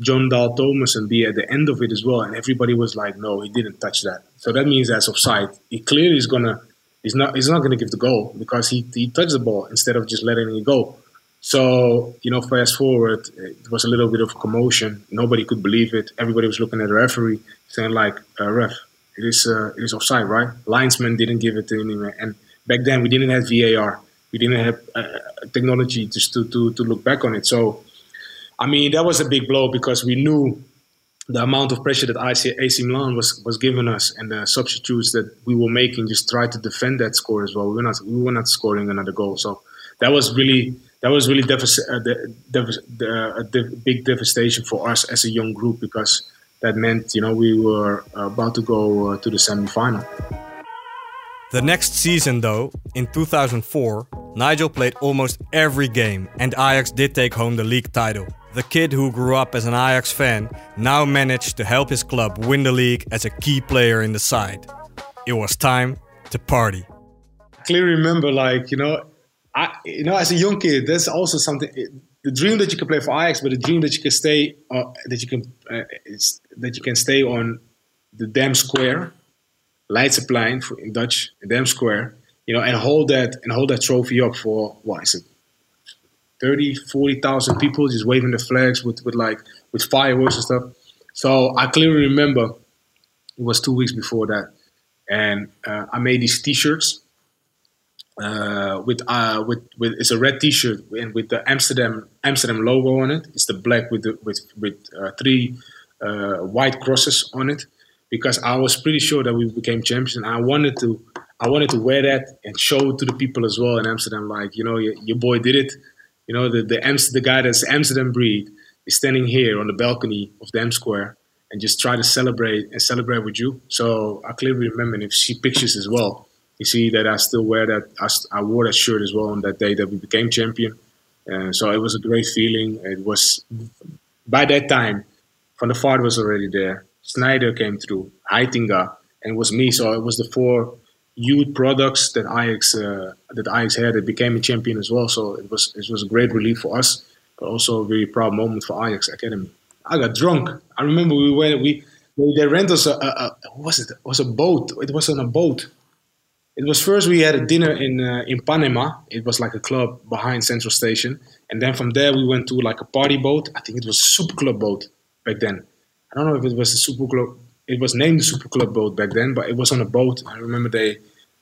Jon Dahl Tomasson be at the end of it as well. And everybody was like, "No, he didn't touch that." So that means that's offside. He clearly is gonna. He's not. He's not gonna give the goal because he he touched the ball instead of just letting it go. So you know, fast forward, it was a little bit of commotion. Nobody could believe it. Everybody was looking at the referee, saying like, uh, "Ref, it is uh, it is offside, right?" Linesman didn't give it to him, and back then we didn't have VAR. We didn't have uh, technology just to, to, to look back on it. So I mean, that was a big blow because we knew the amount of pressure that AC Milan was was giving us and the substitutes that we were making just try to defend that score as well. We were not we were not scoring another goal, so that was really that was really devac- uh, the, the, a big devastation for us as a young group because that meant you know we were about to go uh, to the semi-final. The next season, though, in 2004, Nigel played almost every game, and Ajax did take home the league title. The kid who grew up as an Ajax fan now managed to help his club win the league as a key player in the side. It was time to party. I clearly remember, like, you know, I, you know, as a young kid, there's also something. The dream that you can play for Ajax, but the dream that you can stay, uh, that you can, uh, that you can stay on the damn square Leidseplein for, in Dutch, Dam Square, you know, and hold that and hold that trophy up for what is it, 30, 40,000 people just waving the flags with, with like with fireworks and stuff. So I clearly remember it was two weeks before that, and uh, I made these T-shirts uh, with uh, with with it's a red T-shirt and with the Amsterdam Amsterdam logo on it. It's the black with the with with uh, three uh, white crosses on it because I was pretty sure that we became champions. And I wanted to, I wanted to wear that and show it to the people as well in Amsterdam. Like, you know, your, your boy did it. You know, the the, the guy that's Amsterdam breed is standing here on the balcony of Dam Square and just try to celebrate and celebrate with you. So I clearly remember, and if see pictures as well, you see that I still wear that. I, I wore that shirt as well on that day that we became champion. Uh, so it was a great feeling. It was by that time, Van der Vaart was already there. Sneijder came through, Heitinga, and it was me. So it was the four youth products that Ajax uh, that Ajax had that became a champion as well. So it was it was a great relief for us, but also a very proud moment for Ajax Academy. I got drunk. I remember we went we they rent us a, a, a was it? it? was a boat. It was on a boat. It was first we had a dinner in uh, in Panama. It was like a club behind Central Station, and then from there we went to like a party boat. I think it was Super Club boat back then. I don't know if it was a super club. It was named the Super Club boat back then, but it was on a boat. I remember they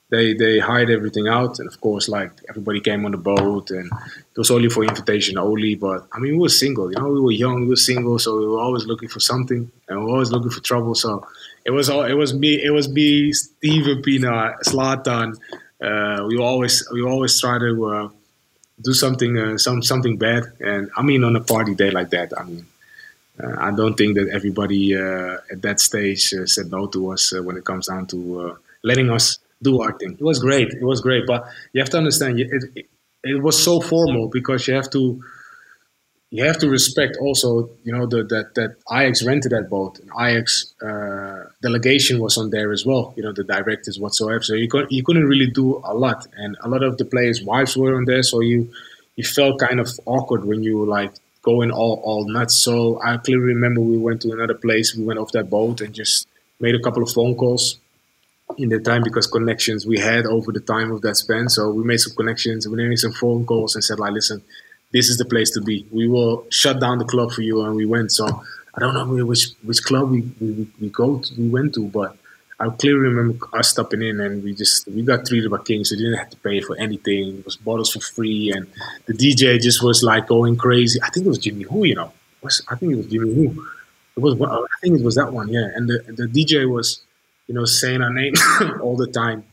they they hired everything out, and of course, like everybody came on the boat, and it was only for invitation only. But I mean, we were single, you know, we were young, we were single, so we were always looking for something, and we were always looking for trouble. So it was all it was me, it was me, Steven Pienaar, Zlatan. Uh, we always we always try to uh, do something uh, some something bad, and I mean, on a party day like that, I mean I don't think that everybody uh, at that stage uh, said no to us when it comes down to letting us do our thing. It was great. It was great, but you have to understand it, it, it was so formal because you have to you have to respect also, you know, the, that that Ajax rented that boat. And Ajax uh, delegation was on there as well. You know, the directors whatsoever. So you couldn't you couldn't really do a lot, and a lot of the players' wives were on there. So you you felt kind of awkward when you like going all, all nuts. So I clearly remember we went to another place. We went off that boat and just made a couple of phone calls in the time because connections we had over the time of that span. So we made some connections, we made some phone calls and said like, listen, this is the place to be. We will shut down the club for you, and we went. So I don't know which which club we we, we go to, we went to, but I clearly remember us stepping in and we just we got treated by kings. We didn't have to pay for anything. It was bottles for free, and the DJ just was like going crazy. I think it was Jimmy Woo, you know. I think it was Jimmy Woo. It was I think it was that one, yeah. And the the DJ was, you know, saying our name all the time.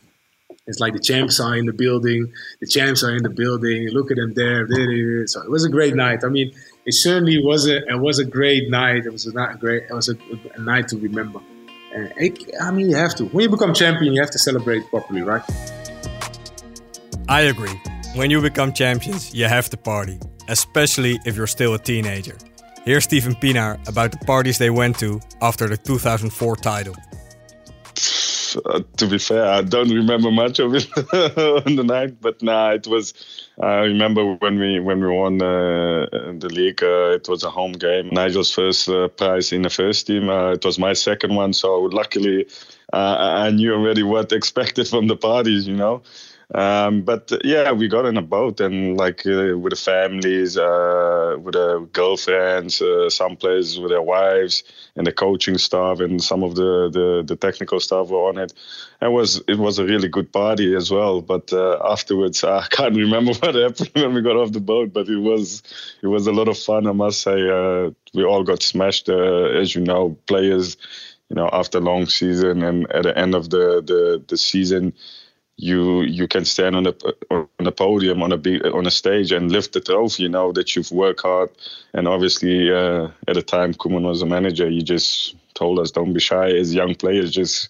It's like the champs are in the building. The champs are in the building. Look at them there. So it was a great night. I mean, it certainly was a it was a great night. It was a great. It was a, a night to remember. Eh, and it, I mean, you have to. When you become champion, you have to celebrate properly, right? I agree. When you become champions, you have to party, especially if you're still a teenager. Here's Steven Pienaar about the parties they went to after the 2004 title. Uh, to be fair, I don't remember much of it on the night, but nah, it was I remember when we when we won uh, the league, uh, it was a home game. Nigel's first uh, prize in the first team. Uh, it was my second one, so luckily uh, I knew already what expected from the parties, you know. Um, but uh, yeah, we got in a boat and like uh, with the families, uh, with the girlfriends, uh, some players with their wives, and the coaching staff, and some of the, the, the technical staff were on it. It was it was a really good party as well. But uh, afterwards, I can't remember what happened when we got off the boat. But it was it was a lot of fun, I must say. Uh, we all got smashed, as you know, players. You know, after long season and at the end of the the, the season you you can stand on a on a podium on a on a stage and lift the trophy. You know that you've worked hard, and obviously uh, at the time Koeman was a manager. He just told us don't be shy as young players. Just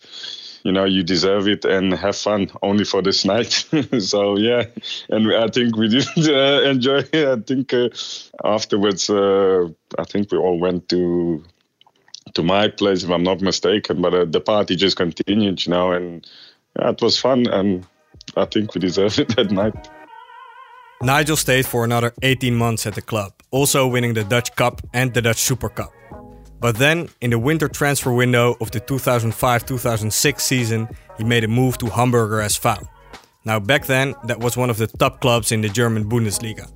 you know you deserve it and have fun only for this night. so yeah, and I think we did uh, enjoy. It. I think uh, afterwards, uh, I think we all went to to my place if I'm not mistaken. But uh, the party just continued, you know, and yeah, it was fun, and I think we deserved it that night. Nigel stayed for another 18 months at the club, also winning the Dutch Cup and the Dutch Super Cup. But then, in the winter transfer window of the 2005 2006 season, he made a move to Hamburger SV. Now, back then, that was one of the top clubs in the German Bundesliga.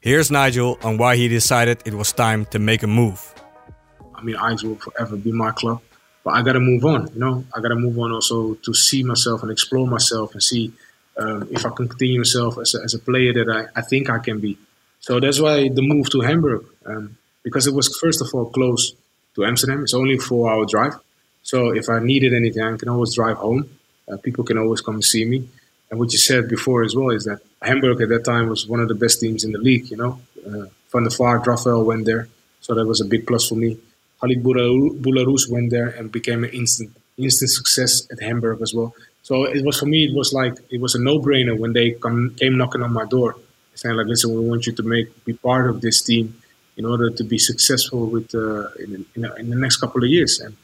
Here's Nigel on why he decided it was time to make a move. I mean, Ajax will forever be my club but I got to move on. You know, I got to move on also to see myself and explore myself and see um, if I can continue myself as a, as a player that I, I think I can be. So that's why the move to Hamburg, um, because it was first of all close to Amsterdam. It's only a four-hour drive. So if I needed anything, I can always drive home. Uh, people can always come and see me. And what you said before as well is that Hamburg at that time was one of the best teams in the league. You know, uh, Van der Vaart, Rafael went there, so that was a big plus for me. Khalid Boulahrouz went there and became an instant instant success at Hamburg as well. So it was for me, it was like it was a no-brainer when they come, came knocking on my door, saying like, "Listen, we want you to make be part of this team in order to be successful with uh, in, in, in, the next couple of years." And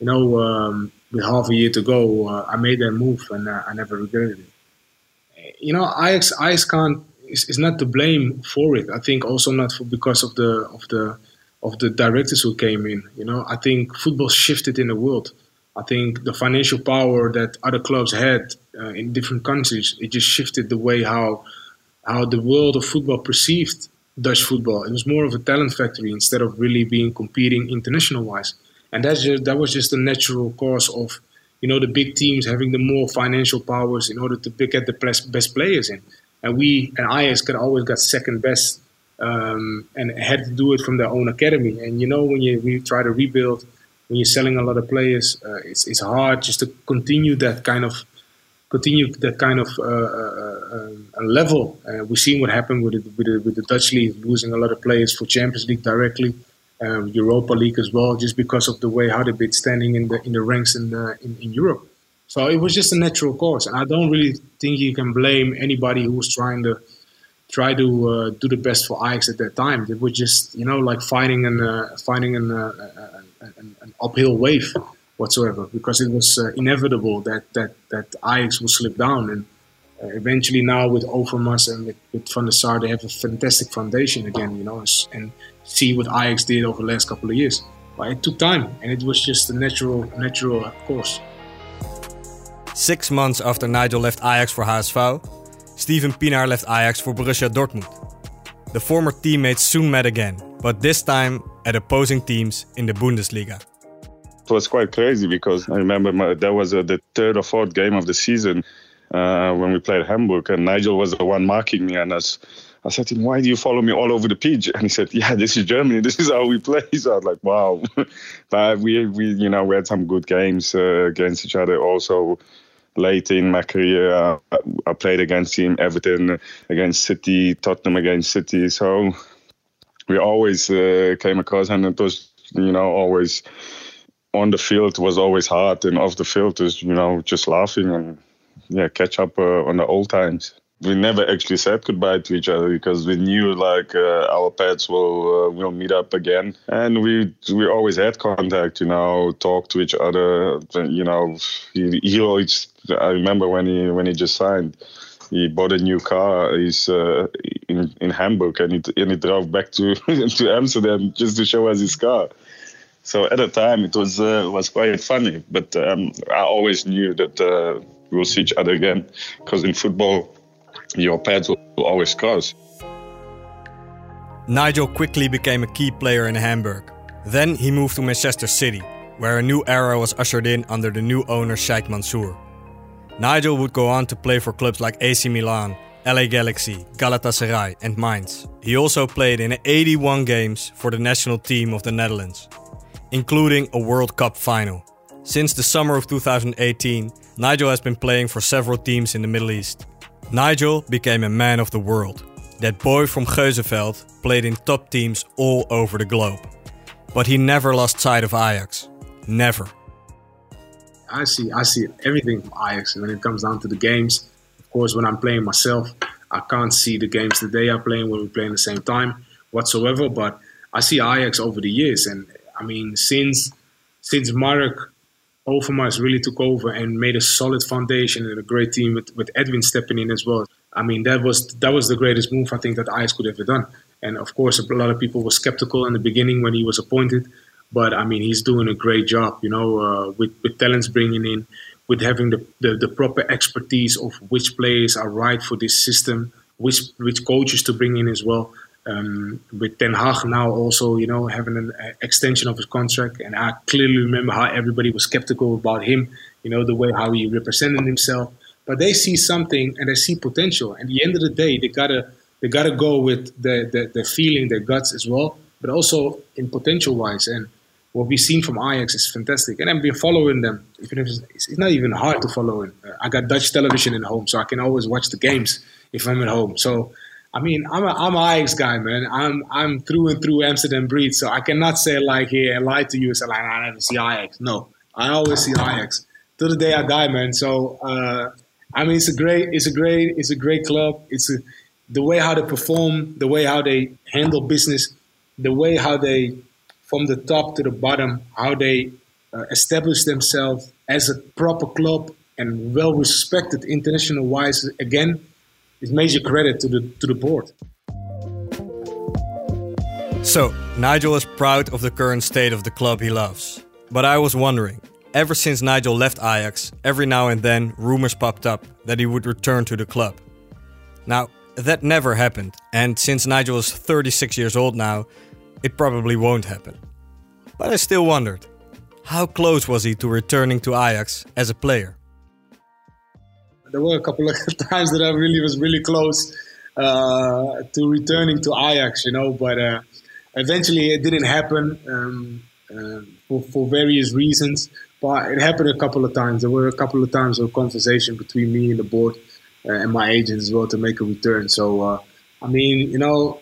you know, um, with half a year to go, uh, I made that move, and uh, I never regretted it. You know, Ajax, Ajax can't is, is not to blame for it. I think also not for, because of the of the of the directors who came in. You know, I think football shifted in the world. I think the financial power that other clubs had uh, in different countries it just shifted the way how how the world of football perceived Dutch football. It was more of a talent factory instead of really being competing international wise. And that's just that was just a natural course of you know the big teams having the more financial powers in order to pick get the best players in. And we and Ajax could always got second best um, and had to do it from their own academy. And you know, when you try to rebuild, when you're selling a lot of players, uh, it's it's hard just to continue that kind of continue that kind of uh, uh, uh level. Uh, we've seen what happened with the, with, the, with the Dutch league, losing a lot of players for Champions League directly. Um, Europa League as well, just because of the way how they've been standing in the in the ranks in, the, in in Europe. So it was just a natural course, and I don't really think you can blame anybody who was trying to try to uh, do the best for Ajax at that time. It was just you know like fighting an uh, fighting an, uh, an, an, uphill wave whatsoever because it was uh, inevitable that that that Ajax would slip down and. Uh, eventually, now with Overmars and with, with Van der Sar, they have a fantastic foundation again, you know, and see what Ajax did over the last couple of years. But it took time, and it was just a natural, natural course. Six months after Nigel left Ajax for HSV, Steven Pienaar left Ajax for Borussia Dortmund. The former teammates soon met again, but this time at opposing teams in the Bundesliga. It was quite crazy because I remember my, that was uh, the third or fourth game of the season uh, when we played Hamburg, and Nigel was the one marking me, and I, said to him, "Why do you follow me all over the pitch?" And he said, "Yeah, this is Germany. This is how we play." So I was like, "Wow!" but we, we, you know, we had some good games uh, against each other. Also, late in my career, uh, I played against him, Everton against City, Tottenham against City. So we always uh, came across, and it was, you know, always on the field was always hard, and off the field was, you know, just laughing and yeah, catch up uh, on the old times we never actually said goodbye to each other because we knew like uh, our paths will uh, will meet up again, and we we always had contact, you know, talk to each other. You know, he, he always. I remember when he when he just signed, he bought a new car. He's uh, in in Hamburg, and he and he drove back to to Amsterdam just to show us his car. So at the time, it was uh, was quite funny, but um, I always knew that uh, we'll see each other again. Because in football, your paths will always cross. Nigel quickly became a key player in Hamburg. Then he moved to Manchester City, where a new era was ushered in under the new owner Sheikh Mansour. Nigel would go on to play for clubs like AC Milan, LA Galaxy, Galatasaray, and Mainz. He also played in 81 games for the national team of the Netherlands, including a World Cup final. Since the summer of 2018, Nigel has been playing for several teams in the Middle East. Nigel became a man of the world. That boy from Geuzenveld played in top teams all over the globe. But he never lost sight of Ajax. Never. I see I see everything from Ajax when it comes down to the games. Of course, when I'm playing myself, I can't see the games that they are playing when we play in the same time whatsoever. But I see Ajax over the years, and I mean since since Marc Overmars really took over and made a solid foundation and a great team with, with Edwin stepping in as well. I mean that was that was the greatest move I think that Ajax could ever done. And of course, a lot of people were skeptical in the beginning when he was appointed. But I mean, he's doing a great job, you know, uh, with, with talents bringing in, with having the, the, the, proper expertise of which players are right for this system, which which coaches to bring in as well. Um, with Ten Hag now also, you know, having an uh, extension of his contract, and I clearly remember how everybody was skeptical about him, you know, the way how he represented himself. But they see something and they see potential. And at the end of the day, they gotta they gotta go with the the, the feeling, their guts as well, but also in potential wise. And what we've seen from Ajax is fantastic. And I've been following them. Even if it's, it's not even hard to follow it. Uh, I got Dutch television at home, so I can always watch the games if I'm at home. So, I mean, I'm a, I'm an Ajax guy, man. I'm I'm through and through Amsterdam breed, so I cannot say like here and lie to you and say like I never see Ajax. No, I always see Ajax till the day I die, man. So, uh, I mean, it's a great, it's a great, it's a great club. It's a, the way how they perform, the way how they handle business, the way how they from the top to the bottom, how they uh, establish themselves as a proper club and well respected international wise again is major credit to the to the board. So, Nigel is proud of the current state of the club he loves. But I was wondering, ever since Nigel left Ajax, every now and then rumors popped up that he would return to the club. Now, that never happened, and since Nigel is 36 years old now, it probably won't happen. But I still wondered how close was he to returning to Ajax as a player? There were a couple of times that I really was really close uh, to returning to Ajax, you know, but uh, eventually it didn't happen um, uh, for, for various reasons. But it happened a couple of times. There were a couple of times of conversation between me and the board uh, and my agent as well to make a return. So, uh, I mean, you know,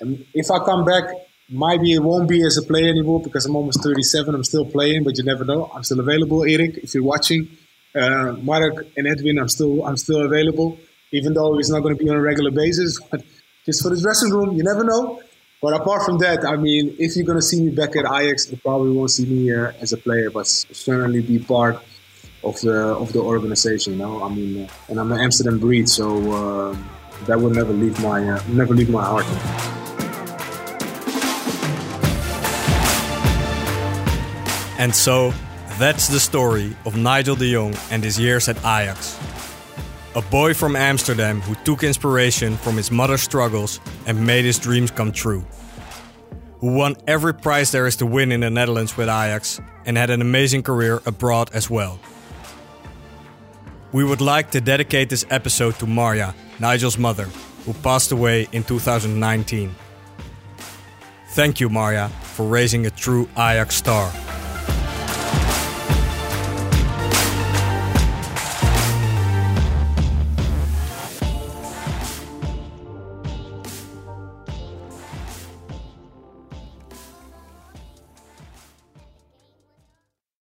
um, if I come back, maybe it won't be as a player anymore because I'm almost 37. I'm still playing, but you never know. I'm still available, Erik. If you're watching, uh, Marc and Edwin, I'm still I'm still available, even though it's not going to be on a regular basis. But just for the dressing room, you never know. But apart from that, I mean, if you're going to see me back at Ajax, you probably won't see me uh, as a player, but certainly be part of the of the organization. You know, I mean, uh, and I'm an Amsterdam breed, so uh, that will never leave my uh, never leave my heart. And so, that's the story of Nigel de Jong and his years at Ajax. A boy from Amsterdam who took inspiration from his mother's struggles and made his dreams come true. Who won every prize there is to win in the Netherlands with Ajax and had an amazing career abroad as well. We would like to dedicate this episode to Marja, Nigel's mother, who passed away in 2019. Thank you, Marja, for raising a true Ajax star.